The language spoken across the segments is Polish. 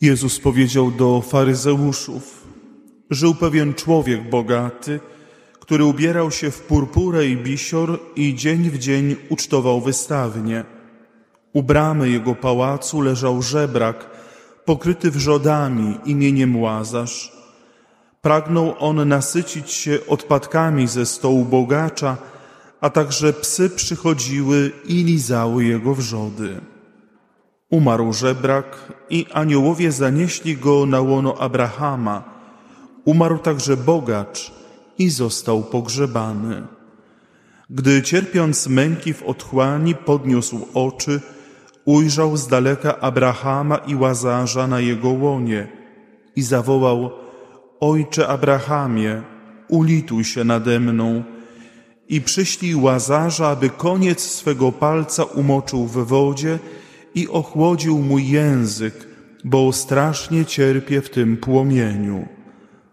Jezus powiedział do faryzeuszów: Żył pewien człowiek bogaty, który ubierał się w purpurę i bisior i dzień w dzień ucztował wystawnie. U bramy jego pałacu leżał żebrak, pokryty wrzodami imieniem Łazarz. Pragnął on nasycić się odpadkami ze stołu bogacza, a także psy przychodziły i lizały jego wrzody. Umarł żebrak i aniołowie zanieśli go na łono Abrahama. Umarł także bogacz i został pogrzebany. Gdy cierpiąc męki w otchłani podniósł oczy, ujrzał z daleka Abrahama i Łazarza na jego łonie i zawołał Ojcze Abrahamie, ulituj się nade mną i przyślij Łazarza, aby koniec swego palca umoczył w wodzie i ochłodził mój język, bo strasznie cierpię w tym płomieniu.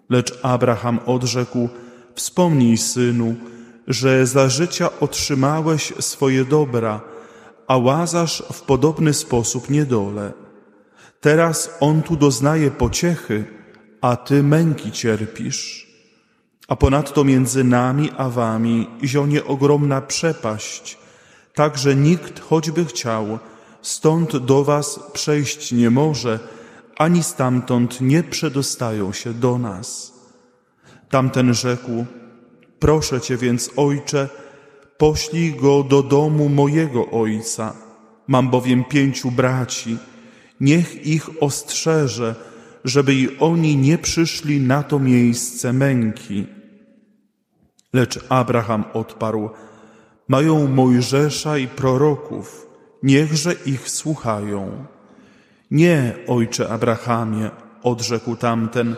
Lecz Abraham odrzekł, wspomnij, synu, że za życia otrzymałeś swoje dobra, a Łazarz w podobny sposób niedole. Teraz on tu doznaje pociechy, a ty męki cierpisz. A ponadto między nami a wami zionie ogromna przepaść, tak że nikt, choćby chciał, stąd do was przejść nie może, ani stamtąd nie przedostają się do nas. Tamten rzekł, proszę cię więc, ojcze, poślij go do domu mojego ojca. Mam bowiem pięciu braci, niech ich ostrzeże, żeby i oni nie przyszli na to miejsce męki. Lecz Abraham odparł, mają Mojżesza i proroków, niechże ich słuchają. Nie, ojcze Abrahamie, odrzekł tamten,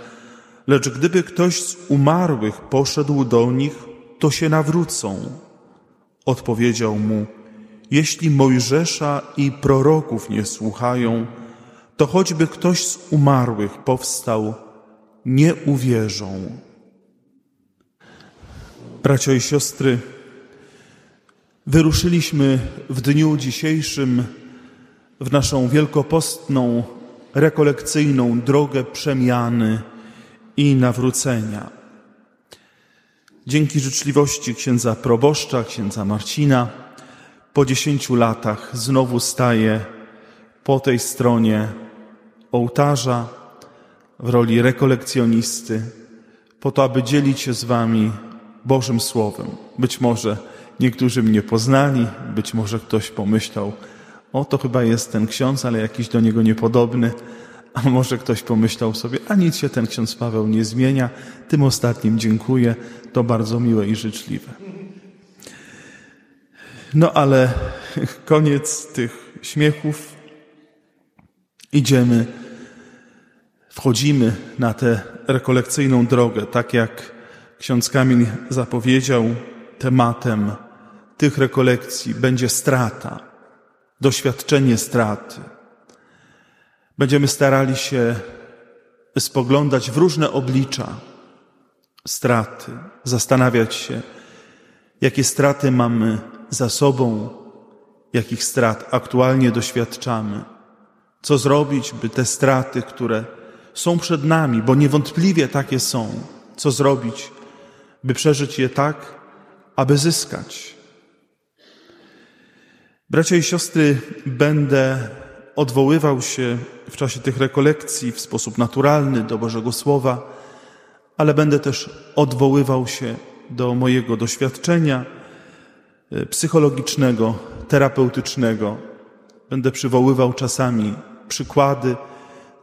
lecz gdyby ktoś z umarłych poszedł do nich, to się nawrócą. Odpowiedział mu, jeśli Mojżesza i proroków nie słuchają, to choćby ktoś z umarłych powstał, nie uwierzą. Bracia i siostry, wyruszyliśmy w dniu dzisiejszym w naszą wielkopostną, rekolekcyjną drogę przemiany i nawrócenia. Dzięki życzliwości księdza proboszcza, księdza Marcina, po dziesięciu latach znowu staję po tej stronie ołtarza w roli rekolekcjonisty, po to, aby dzielić się z Wami Bożym Słowem. Być może niektórzy mnie poznali, być może ktoś pomyślał, o to chyba jest ten ksiądz, ale jakiś do niego niepodobny, a może ktoś pomyślał sobie, a nic się ten ksiądz Paweł nie zmienia, tym ostatnim dziękuję, to bardzo miłe i życzliwe. No ale koniec tych śmiechów. Idziemy, wchodzimy na tę rekolekcyjną drogę, tak jak ksiądz Kamil zapowiedział, tematem tych rekolekcji będzie strata, doświadczenie straty. Będziemy starali się spoglądać w różne oblicza straty, zastanawiać się, jakie straty mamy za sobą, jakich strat aktualnie doświadczamy, co zrobić, by te straty, które są przed nami, bo niewątpliwie takie są, co zrobić, by przeżyć je tak, aby zyskać. Bracia i siostry, będę odwoływał się w czasie tych rekolekcji w sposób naturalny do Bożego Słowa, ale będę też odwoływał się do mojego doświadczenia e, psychologicznego, terapeutycznego. Będę przywoływał czasami przykłady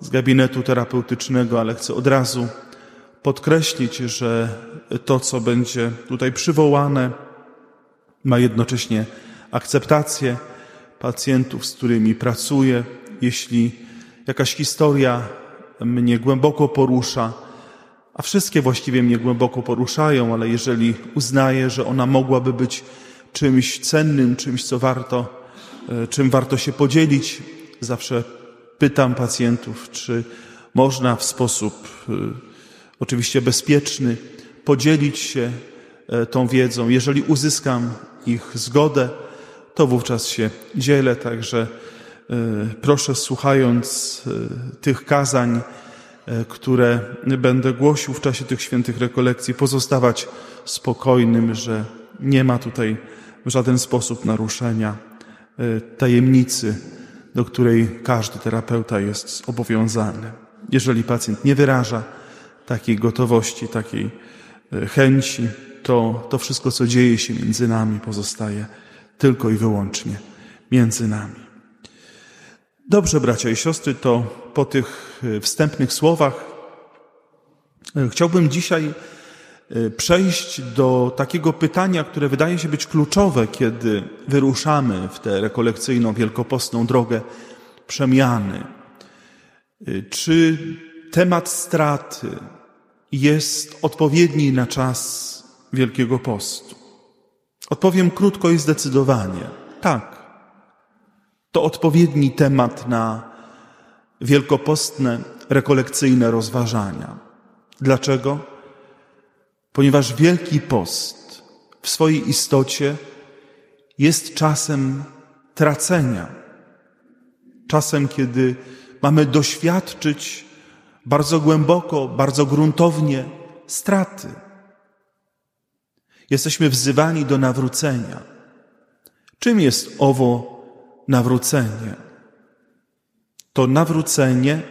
z gabinetu terapeutycznego, ale chcę od razu podkreślić, że to, co będzie tutaj przywołane, ma jednocześnie akceptację pacjentów, z którymi pracuję. Jeśli jakaś historia mnie głęboko porusza, a wszystkie właściwie mnie głęboko poruszają, ale jeżeli uznaję, że ona mogłaby być czymś cennym, czymś, co warto, e, czym warto się podzielić, zawsze pytam pacjentów, czy można w sposób e, oczywiście bezpieczny podzielić się e, tą wiedzą. Jeżeli uzyskam ich zgodę, to wówczas się dzielę, także proszę słuchając tych kazań, które będę głosił w czasie tych świętych rekolekcji, pozostawać spokojnym, że nie ma tutaj w żaden sposób naruszenia tajemnicy, do której każdy terapeuta jest zobowiązany. Jeżeli pacjent nie wyraża takiej gotowości, takiej chęci, to to wszystko, co dzieje się między nami, pozostaje tylko i wyłącznie między nami. Dobrze, bracia i siostry, to po tych e, wstępnych słowach e, chciałbym dzisiaj e, przejść do takiego pytania, które wydaje się być kluczowe, kiedy wyruszamy w tę rekolekcyjną, wielkopostną drogę przemiany. Czy temat straty jest odpowiedni na czas Wielkiego Postu? Odpowiem krótko i zdecydowanie. Tak. To odpowiedni temat na wielkopostne, rekolekcyjne rozważania. Dlaczego? Ponieważ Wielki Post w swojej istocie jest czasem tracenia. Czasem, kiedy mamy doświadczyć bardzo głęboko, bardzo gruntownie straty. Jesteśmy wzywani do nawrócenia. Czym jest owo nawrócenie? To nawrócenie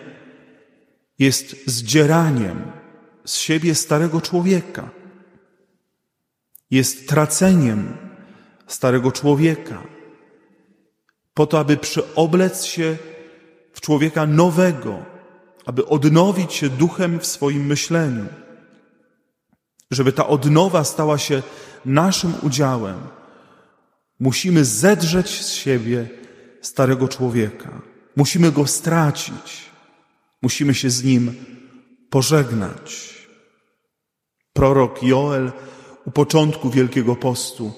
jest zdzieraniem z siebie starego człowieka. Jest traceniem starego człowieka, po to, aby przyoblec się w człowieka nowego, aby odnowić się duchem w swoim myśleniu żeby ta odnowa stała się naszym udziałem, musimy zedrzeć z siebie starego człowieka. Musimy go stracić. Musimy się z nim pożegnać. Prorok Joel u początku Wielkiego Postu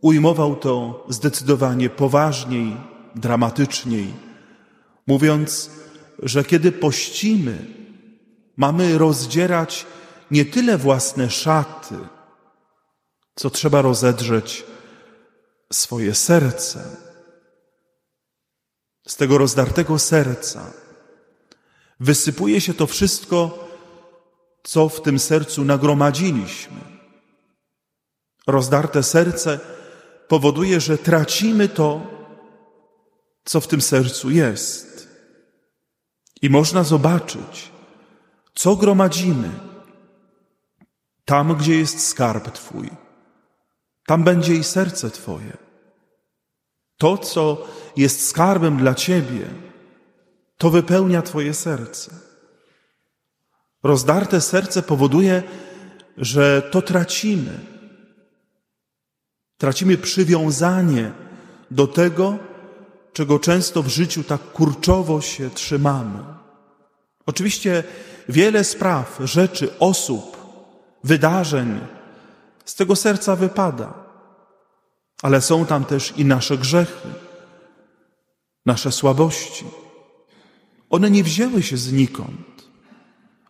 ujmował to zdecydowanie poważniej, dramatyczniej, mówiąc, że kiedy pościmy, mamy rozdzierać nie tyle własne szaty, co trzeba rozedrzeć swoje serce. Z tego rozdartego serca wysypuje się to wszystko, co w tym sercu nagromadziliśmy. Rozdarte serce powoduje, że tracimy to, co w tym sercu jest. I można zobaczyć, co gromadzimy tam, gdzie jest skarb Twój, tam będzie i serce Twoje. To, co jest skarbem dla Ciebie, to wypełnia Twoje serce. Rozdarte serce powoduje, że to tracimy. Tracimy przywiązanie do tego, czego często w życiu tak kurczowo się trzymamy. Oczywiście wiele spraw, rzeczy, osób wydarzeń z tego serca wypada. Ale są tam też i nasze grzechy, nasze słabości. One nie wzięły się znikąd.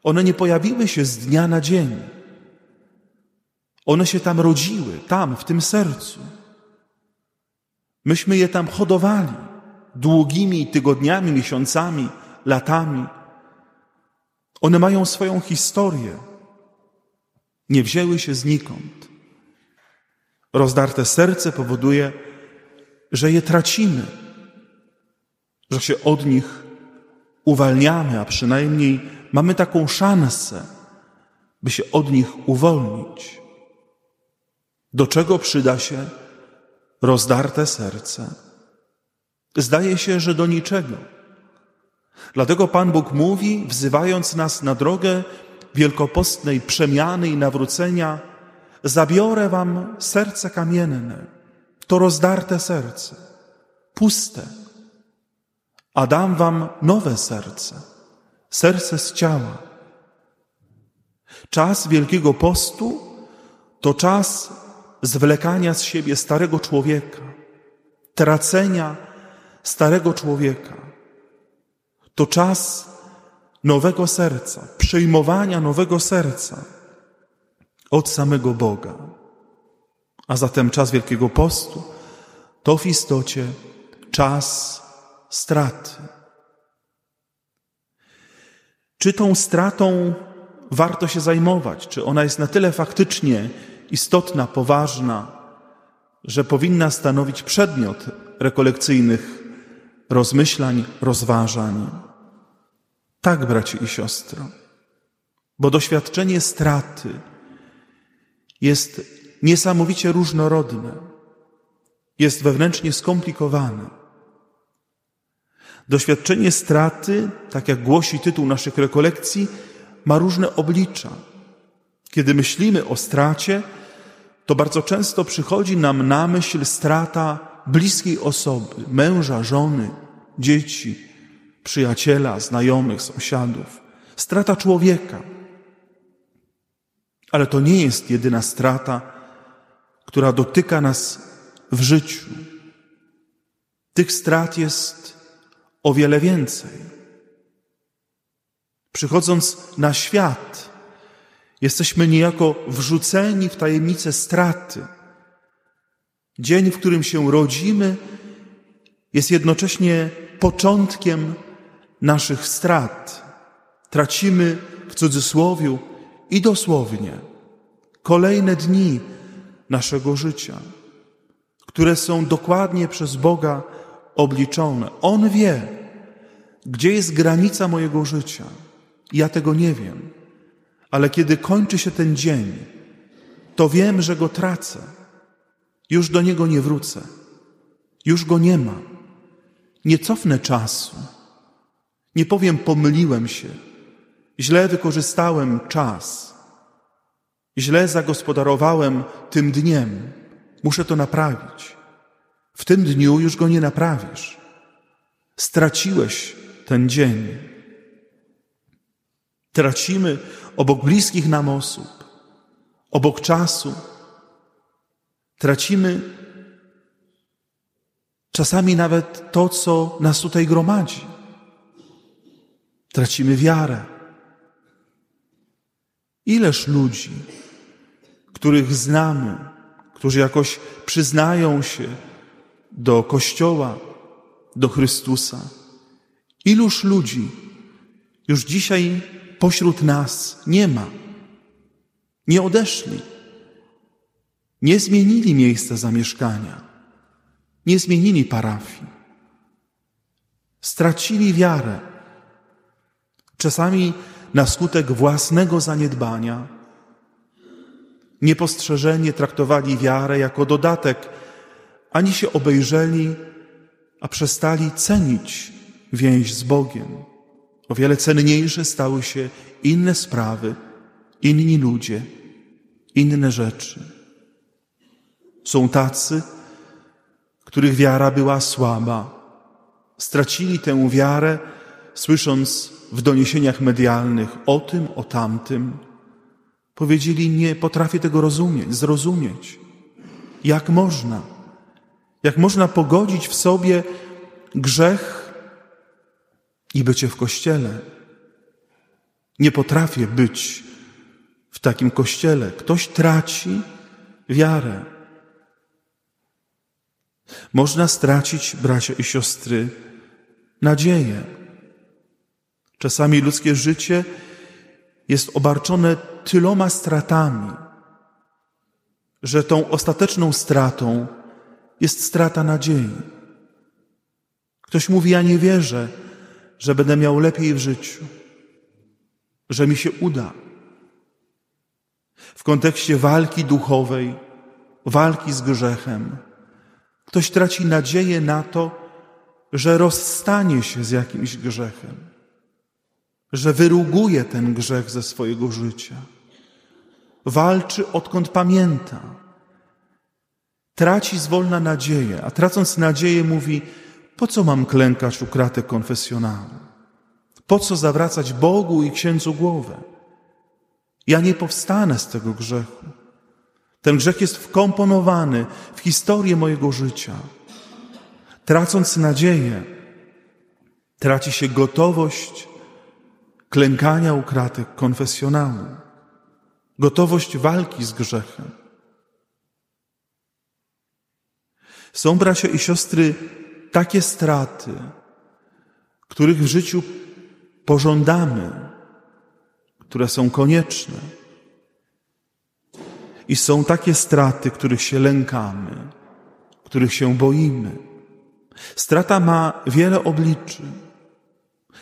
One nie pojawiły się z dnia na dzień. One się tam rodziły, tam, w tym sercu. Myśmy je tam hodowali długimi tygodniami, miesiącami, latami. One mają swoją historię nie wzięły się znikąd. Rozdarte serce powoduje, że je tracimy, że się od nich uwalniamy, a przynajmniej mamy taką szansę, by się od nich uwolnić. Do czego przyda się rozdarte serce? Zdaje się, że do niczego. Dlatego Pan Bóg mówi, wzywając nas na drogę wielkopostnej przemiany i nawrócenia, zabiorę wam serce kamienne, to rozdarte serce, puste, a dam wam nowe serce, serce z ciała. Czas Wielkiego Postu to czas zwlekania z siebie starego człowieka, tracenia starego człowieka. To czas nowego serca, przyjmowania nowego serca od samego Boga. A zatem czas Wielkiego Postu to w istocie czas straty. Czy tą stratą warto się zajmować? Czy ona jest na tyle faktycznie istotna, poważna, że powinna stanowić przedmiot rekolekcyjnych rozmyślań, rozważań? Tak, bracie i siostro, bo doświadczenie straty jest niesamowicie różnorodne, jest wewnętrznie skomplikowane. Doświadczenie straty, tak jak głosi tytuł naszych rekolekcji, ma różne oblicza. Kiedy myślimy o stracie, to bardzo często przychodzi nam na myśl strata bliskiej osoby, męża, żony, dzieci, przyjaciela, znajomych, sąsiadów. Strata człowieka. Ale to nie jest jedyna strata, która dotyka nas w życiu. Tych strat jest o wiele więcej. Przychodząc na świat, jesteśmy niejako wrzuceni w tajemnicę straty. Dzień, w którym się rodzimy, jest jednocześnie początkiem naszych strat. Tracimy w cudzysłowiu i dosłownie kolejne dni naszego życia, które są dokładnie przez Boga obliczone. On wie, gdzie jest granica mojego życia. Ja tego nie wiem, ale kiedy kończy się ten dzień, to wiem, że go tracę. Już do niego nie wrócę. Już go nie ma. Nie cofnę czasu. Nie powiem, pomyliłem się. Źle wykorzystałem czas. Źle zagospodarowałem tym dniem. Muszę to naprawić. W tym dniu już go nie naprawisz. Straciłeś ten dzień. Tracimy obok bliskich nam osób, obok czasu. Tracimy czasami nawet to, co nas tutaj gromadzi. Tracimy wiarę. Ileż ludzi, których znamy, którzy jakoś przyznają się do Kościoła, do Chrystusa. Iluż ludzi już dzisiaj pośród nas nie ma, nie odeszli, nie zmienili miejsca zamieszkania, nie zmienili parafii, stracili wiarę, czasami na skutek własnego zaniedbania, niepostrzeżenie traktowali wiarę jako dodatek, ani się obejrzeli, a przestali cenić więź z Bogiem. O wiele cenniejsze stały się inne sprawy, inni ludzie, inne rzeczy. Są tacy, których wiara była słaba. Stracili tę wiarę, słysząc w doniesieniach medialnych o tym, o tamtym. Powiedzieli, nie potrafię tego rozumieć, zrozumieć. Jak można? Jak można pogodzić w sobie grzech i bycie w kościele? Nie potrafię być w takim kościele. Ktoś traci wiarę. Można stracić, bracia i siostry, nadzieję. Czasami ludzkie życie jest obarczone tyloma stratami, że tą ostateczną stratą jest strata nadziei. Ktoś mówi: Ja nie wierzę, że będę miał lepiej w życiu, że mi się uda. W kontekście walki duchowej, walki z grzechem, ktoś traci nadzieję na to, że rozstanie się z jakimś grzechem, że wyruguje ten grzech ze swojego życia. Walczy odkąd pamięta. Traci zwolna nadzieję, a tracąc nadzieję mówi, po co mam klękać u kratek konfesjonalnych? Po co zawracać Bogu i księdzu głowę? Ja nie powstanę z tego grzechu. Ten grzech jest wkomponowany w historię mojego życia. Tracąc nadzieję, traci się gotowość klękania u kratek konfesjonału, gotowość walki z grzechem. Są bracia i siostry takie straty, których w życiu pożądamy, które są konieczne. I są takie straty, których się lękamy, których się boimy. Strata ma wiele obliczy,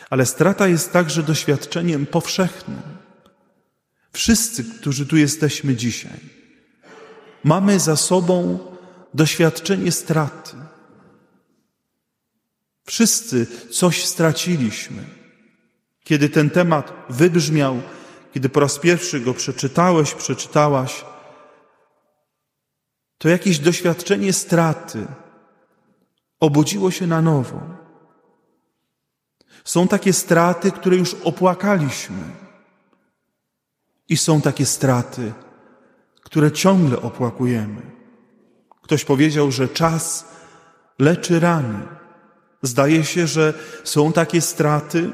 ale strata jest także doświadczeniem powszechnym. Wszyscy, którzy tu jesteśmy dzisiaj, mamy za sobą doświadczenie straty. Wszyscy coś straciliśmy. Kiedy ten temat wybrzmiał, kiedy po raz pierwszy go przeczytałeś, przeczytałaś, to jakieś doświadczenie straty obudziło się na nowo. Są takie straty, które już opłakaliśmy, i są takie straty, które ciągle opłakujemy. Ktoś powiedział, że czas leczy rany. Zdaje się, że są takie straty,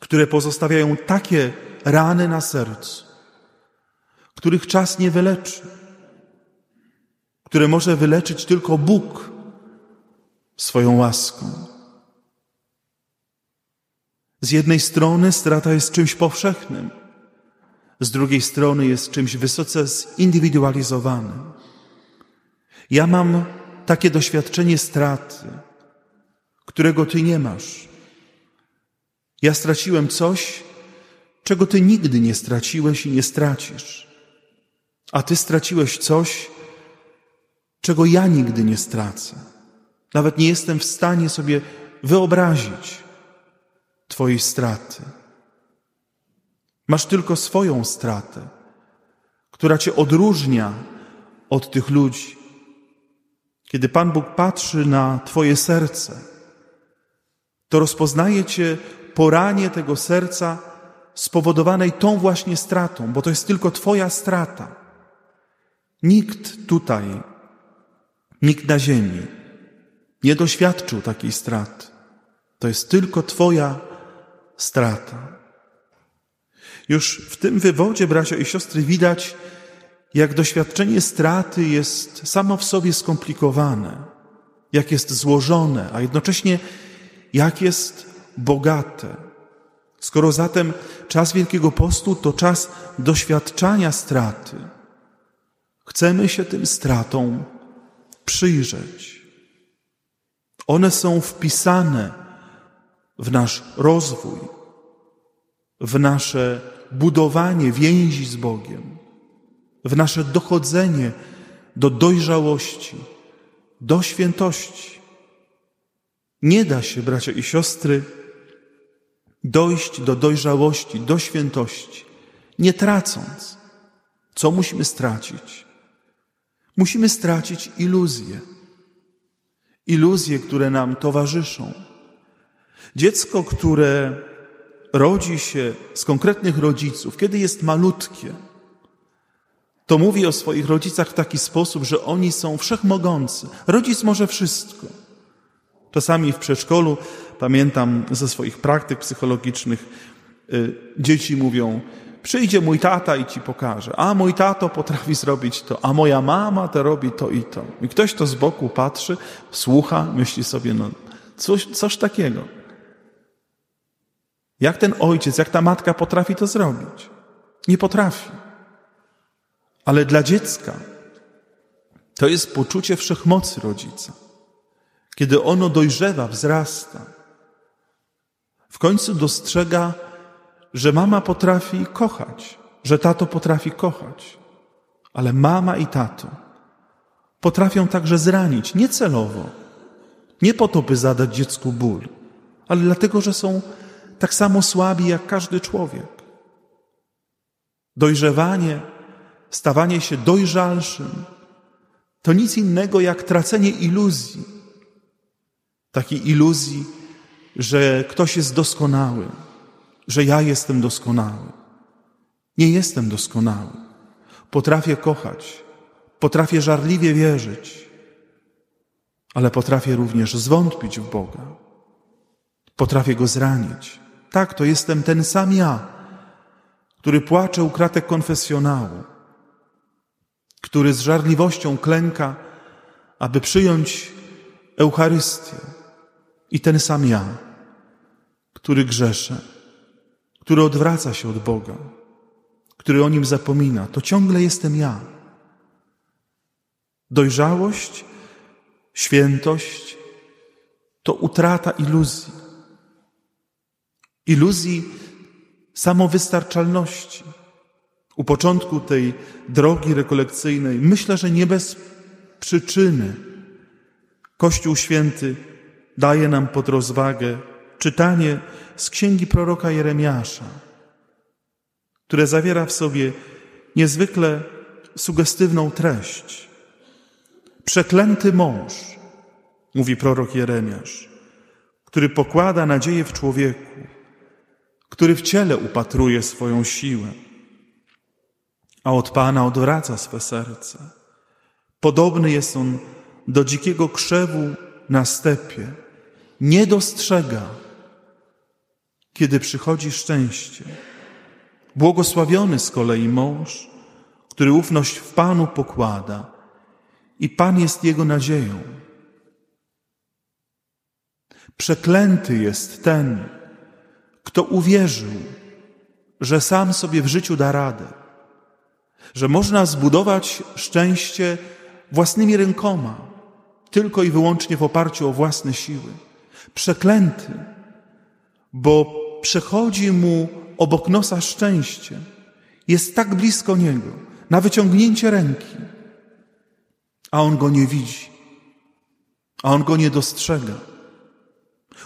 które pozostawiają takie rany na sercu, których czas nie wyleczy, które może wyleczyć tylko Bóg swoją łaską. Z jednej strony strata jest czymś powszechnym, z drugiej strony jest czymś wysoce zindywidualizowanym. Ja mam takie doświadczenie straty, którego Ty nie masz. Ja straciłem coś, czego Ty nigdy nie straciłeś i nie stracisz. A Ty straciłeś coś, czego ja nigdy nie stracę. Nawet nie jestem w stanie sobie wyobrazić Twojej straty. Masz tylko swoją stratę, która Cię odróżnia od tych ludzi. Kiedy Pan Bóg patrzy na Twoje serce, to rozpoznaje Cię poranie tego serca spowodowanej tą właśnie stratą, bo to jest tylko Twoja strata. Nikt tutaj, nikt na ziemi nie doświadczył takiej straty. To jest tylko Twoja strata. Już w tym wywodzie, bracia i siostry, widać, jak doświadczenie straty jest samo w sobie skomplikowane, jak jest złożone, a jednocześnie jak jest bogate. Skoro zatem czas Wielkiego Postu to czas doświadczania straty, chcemy się tym stratom przyjrzeć. One są wpisane w nasz rozwój, w nasze budowanie więzi z Bogiem, w nasze dochodzenie do dojrzałości, do świętości. Nie da się, bracia i siostry, dojść do dojrzałości, do świętości, nie tracąc. Co musimy stracić? Musimy stracić iluzje. Iluzje, które nam towarzyszą. Dziecko, które rodzi się z konkretnych rodziców, kiedy jest malutkie, to mówi o swoich rodzicach w taki sposób, że oni są wszechmogący. Rodzic może wszystko. Czasami w przedszkolu, pamiętam ze swoich praktyk psychologicznych, y, dzieci mówią, przyjdzie mój tata i ci pokaże, a mój tato potrafi zrobić to, a moja mama to robi to i to. I ktoś to z boku patrzy, słucha, myśli sobie, no coś, coś takiego. Jak ten ojciec, jak ta matka potrafi to zrobić? Nie potrafi. Ale dla dziecka to jest poczucie wszechmocy rodzica. Kiedy ono dojrzewa, wzrasta, w końcu dostrzega, że mama potrafi kochać, że tato potrafi kochać, ale mama i tato potrafią także zranić, niecelowo, nie po to, by zadać dziecku ból, ale dlatego, że są tak samo słabi jak każdy człowiek. Dojrzewanie, stawanie się dojrzalszym to nic innego jak tracenie iluzji. Takiej iluzji, że ktoś jest doskonały, że ja jestem doskonały. Nie jestem doskonały. Potrafię kochać, potrafię żarliwie wierzyć, ale potrafię również zwątpić w Boga. Potrafię go zranić. Tak, to jestem ten sam ja, który płacze u kratek konfesjonału, który z żarliwością klęka, aby przyjąć Eucharystię. I ten sam ja, który grzesze, który odwraca się od Boga, który o nim zapomina, to ciągle jestem ja. Dojrzałość, świętość to utrata iluzji. Iluzji samowystarczalności. U początku tej drogi rekolekcyjnej myślę, że nie bez przyczyny Kościół Święty daje nam pod rozwagę czytanie z księgi proroka Jeremiasza, które zawiera w sobie niezwykle sugestywną treść. Przeklęty mąż, mówi prorok Jeremiasz, który pokłada nadzieję w człowieku, który w ciele upatruje swoją siłę, a od Pana odwraca swe serce. Podobny jest on do dzikiego krzewu na stepie. Nie dostrzega, kiedy przychodzi szczęście. Błogosławiony z kolei mąż, który ufność w Panu pokłada i Pan jest jego nadzieją. Przeklęty jest ten, kto uwierzył, że sam sobie w życiu da radę, że można zbudować szczęście własnymi rękoma, tylko i wyłącznie w oparciu o własne siły. Przeklęty, bo przechodzi mu obok nosa szczęście, jest tak blisko niego, na wyciągnięcie ręki, a on go nie widzi, a on go nie dostrzega.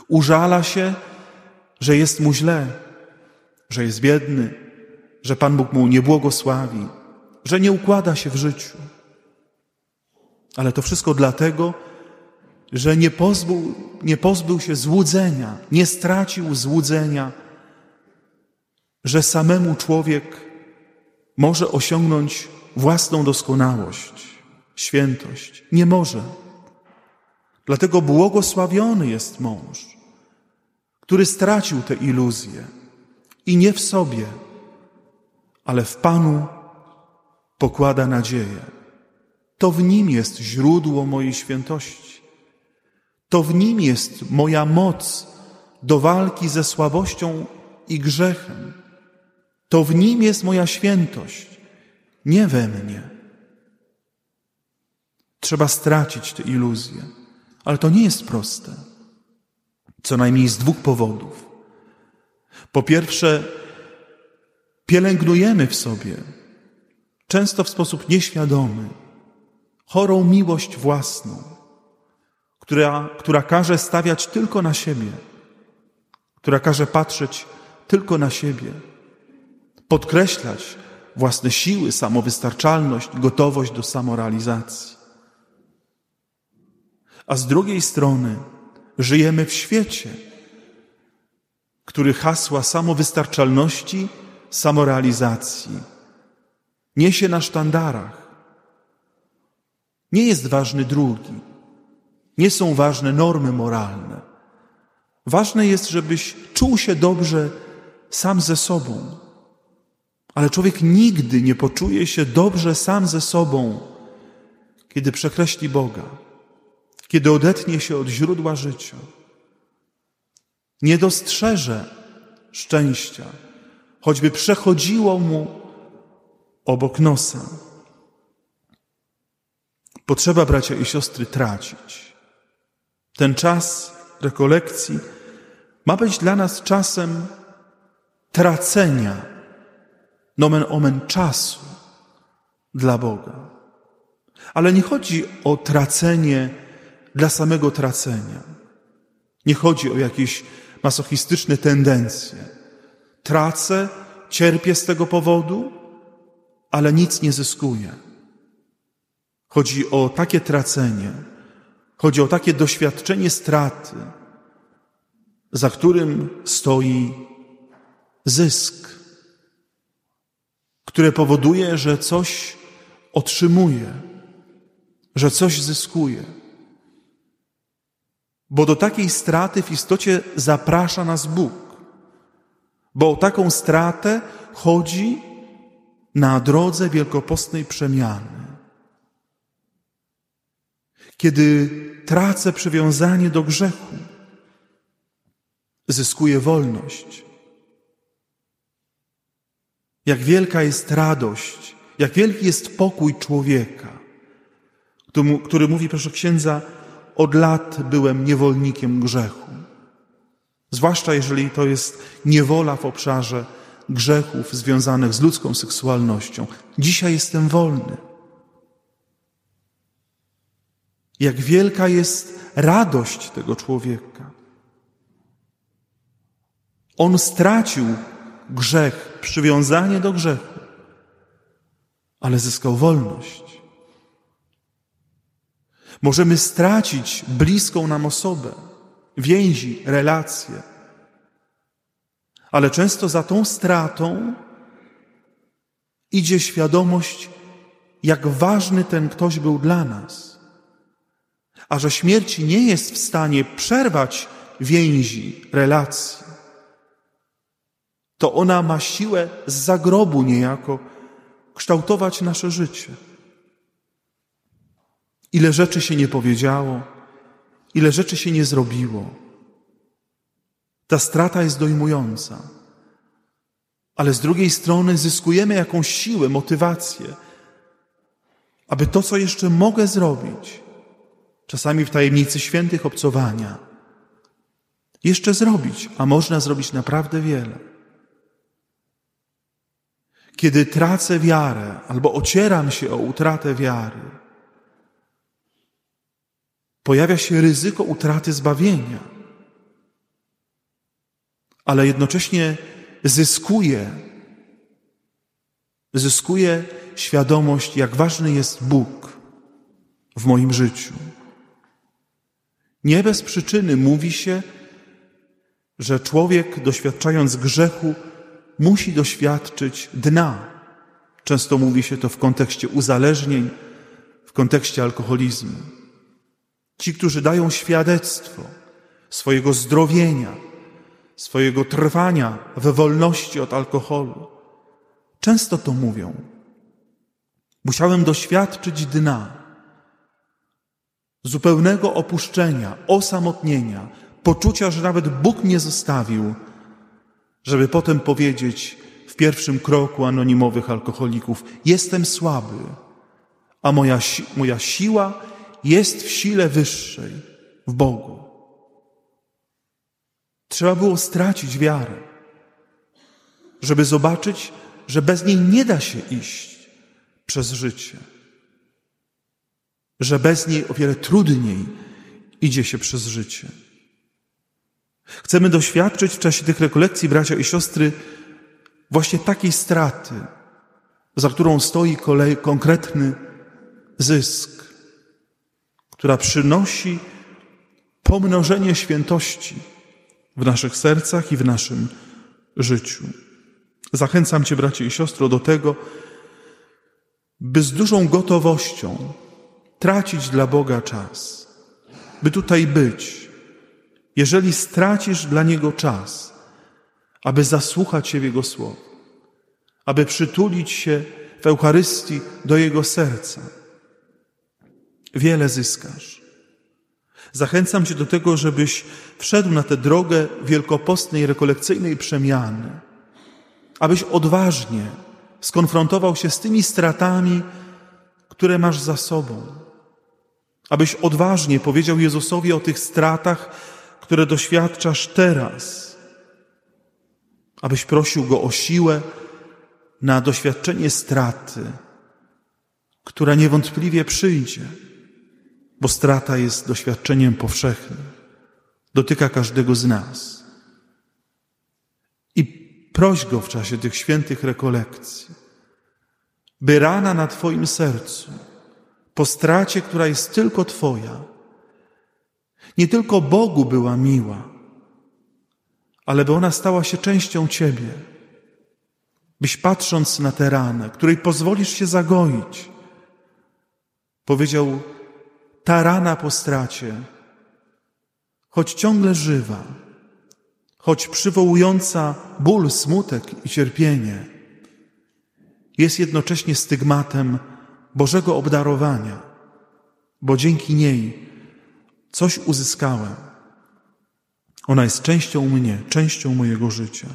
Użala się, że jest mu źle, że jest biedny, że Pan Bóg mu nie błogosławi, że nie układa się w życiu. Ale to wszystko dlatego, że nie pozbył, nie pozbył się złudzenia, nie stracił złudzenia, że samemu człowiek może osiągnąć własną doskonałość, świętość. Nie może. Dlatego błogosławiony jest mąż, który stracił te iluzje i nie w sobie, ale w Panu pokłada nadzieję. To w Nim jest źródło mojej świętości. To w Nim jest moja moc do walki ze słabością i grzechem. To w Nim jest moja świętość, nie we mnie. Trzeba stracić te iluzje, ale to nie jest proste. Co najmniej z dwóch powodów. Po pierwsze, pielęgnujemy w sobie, często w sposób nieświadomy, chorą miłość własną, która, która każe stawiać tylko na siebie, która każe patrzeć tylko na siebie, podkreślać własne siły, samowystarczalność, gotowość do samorealizacji. A z drugiej strony, Żyjemy w świecie, który hasła samowystarczalności, samorealizacji niesie na sztandarach. Nie jest ważny drugi, nie są ważne normy moralne. Ważne jest, żebyś czuł się dobrze sam ze sobą. Ale człowiek nigdy nie poczuje się dobrze sam ze sobą, kiedy przekreśli Boga kiedy odetnie się od źródła życia, nie dostrzeże szczęścia, choćby przechodziło mu obok nosa. Potrzeba, bracia i siostry, tracić. Ten czas rekolekcji ma być dla nas czasem tracenia, nomen omen czasu dla Boga. Ale nie chodzi o tracenie dla samego tracenia. Nie chodzi o jakieś masochistyczne tendencje. Tracę, cierpię z tego powodu, ale nic nie zyskuję. Chodzi o takie tracenie, chodzi o takie doświadczenie straty, za którym stoi zysk, które powoduje, że coś otrzymuje, że coś zyskuje. Bo do takiej straty w istocie zaprasza nas Bóg. Bo o taką stratę chodzi na drodze wielkopostnej przemiany. Kiedy tracę przywiązanie do grzechu, zyskuje wolność. Jak wielka jest radość, jak wielki jest pokój człowieka, który, który mówi, proszę księdza, od lat byłem niewolnikiem grzechu. Zwłaszcza jeżeli to jest niewola w obszarze grzechów związanych z ludzką seksualnością. Dzisiaj jestem wolny. Jak wielka jest radość tego człowieka. On stracił grzech, przywiązanie do grzechu, ale zyskał wolność. Możemy stracić bliską nam osobę, więzi, relacje, ale często za tą stratą idzie świadomość, jak ważny ten ktoś był dla nas. A że śmierć nie jest w stanie przerwać więzi, relacji, to ona ma siłę z zagrobu niejako kształtować nasze życie. Ile rzeczy się nie powiedziało, ile rzeczy się nie zrobiło. Ta strata jest dojmująca. Ale z drugiej strony zyskujemy jakąś siłę, motywację, aby to, co jeszcze mogę zrobić, czasami w tajemnicy świętych obcowania, jeszcze zrobić, a można zrobić naprawdę wiele. Kiedy tracę wiarę albo ocieram się o utratę wiary, pojawia się ryzyko utraty zbawienia, ale jednocześnie zyskuje, zyskuje świadomość, jak ważny jest Bóg w moim życiu. Nie bez przyczyny mówi się, że człowiek doświadczając grzechu musi doświadczyć dna. Często mówi się to w kontekście uzależnień, w kontekście alkoholizmu. Ci, którzy dają świadectwo swojego zdrowienia, swojego trwania we wolności od alkoholu, często to mówią. Musiałem doświadczyć dna, zupełnego opuszczenia, osamotnienia, poczucia, że nawet Bóg mnie zostawił, żeby potem powiedzieć w pierwszym kroku anonimowych alkoholików: Jestem słaby, a moja, moja siła jest w sile wyższej, w Bogu. Trzeba było stracić wiarę, żeby zobaczyć, że bez niej nie da się iść przez życie, że bez niej o wiele trudniej idzie się przez życie. Chcemy doświadczyć w czasie tych rekolekcji, bracia i siostry, właśnie takiej straty, za którą stoi kolej, konkretny zysk, która przynosi pomnożenie świętości w naszych sercach i w naszym życiu. Zachęcam Cię, bracie i siostro, do tego, by z dużą gotowością tracić dla Boga czas, by tutaj być, jeżeli stracisz dla Niego czas, aby zasłuchać się w Jego słowo, aby przytulić się w Eucharystii do Jego serca, wiele zyskasz. Zachęcam Cię do tego, żebyś wszedł na tę drogę wielkopostnej, rekolekcyjnej przemiany, abyś odważnie skonfrontował się z tymi stratami, które masz za sobą, abyś odważnie powiedział Jezusowi o tych stratach, które doświadczasz teraz, abyś prosił Go o siłę na doświadczenie straty, która niewątpliwie przyjdzie bo strata jest doświadczeniem powszechnym, dotyka każdego z nas. I proś Go w czasie tych świętych rekolekcji, by rana na Twoim sercu, po stracie, która jest tylko Twoja, nie tylko Bogu była miła, ale by ona stała się częścią Ciebie. Byś patrząc na tę ranę, której pozwolisz się zagoić, powiedział ta rana po stracie, choć ciągle żywa, choć przywołująca ból, smutek i cierpienie, jest jednocześnie stygmatem Bożego obdarowania, bo dzięki niej coś uzyskałem. Ona jest częścią mnie, częścią mojego życia.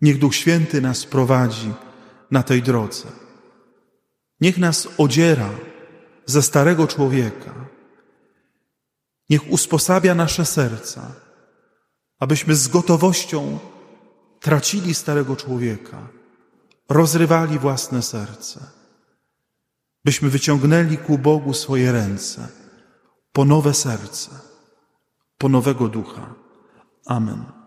Niech Duch Święty nas prowadzi na tej drodze. Niech nas odziera ze starego człowieka. Niech usposabia nasze serca, abyśmy z gotowością tracili starego człowieka, rozrywali własne serce, byśmy wyciągnęli ku Bogu swoje ręce po nowe serce, po nowego ducha. Amen.